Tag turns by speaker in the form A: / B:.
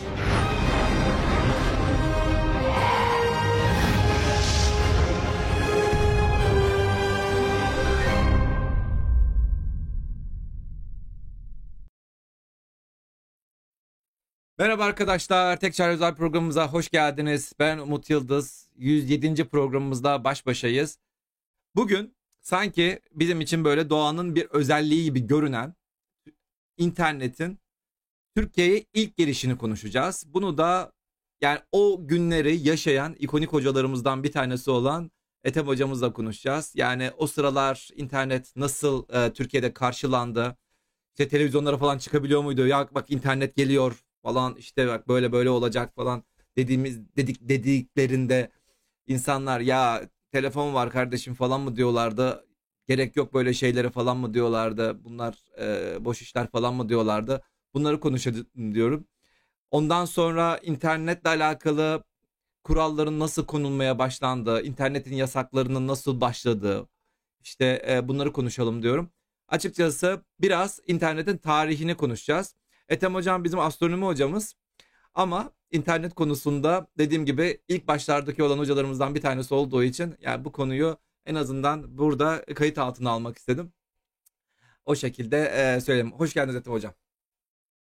A: Merhaba arkadaşlar, Tek Çare Özel programımıza hoş geldiniz. Ben Umut Yıldız. 107. programımızda baş başayız. Bugün sanki bizim için böyle doğanın bir özelliği gibi görünen internetin Türkiye'ye ilk girişini konuşacağız. Bunu da yani o günleri yaşayan ikonik hocalarımızdan bir tanesi olan Ethem hocamızla konuşacağız. Yani o sıralar internet nasıl e, Türkiye'de karşılandı? İşte televizyonlara falan çıkabiliyor muydu? Ya bak internet geliyor falan işte bak böyle böyle olacak falan dediğimiz dedik dediklerinde insanlar ya telefon var kardeşim falan mı diyorlardı. Gerek yok böyle şeylere falan mı diyorlardı. Bunlar e, boş işler falan mı diyorlardı. Bunları konuşalım diyorum. Ondan sonra internetle alakalı kuralların nasıl konulmaya başlandığı, internetin yasaklarının nasıl başladığı, işte e, bunları konuşalım diyorum. Açıkçası biraz internetin tarihini konuşacağız. Ethem hocam bizim astronomi hocamız. Ama internet konusunda dediğim gibi ilk başlardaki olan hocalarımızdan bir tanesi olduğu için yani bu konuyu en azından burada kayıt altına almak istedim. O şekilde e, söyleyeyim. Hoş geldiniz Ethem hocam.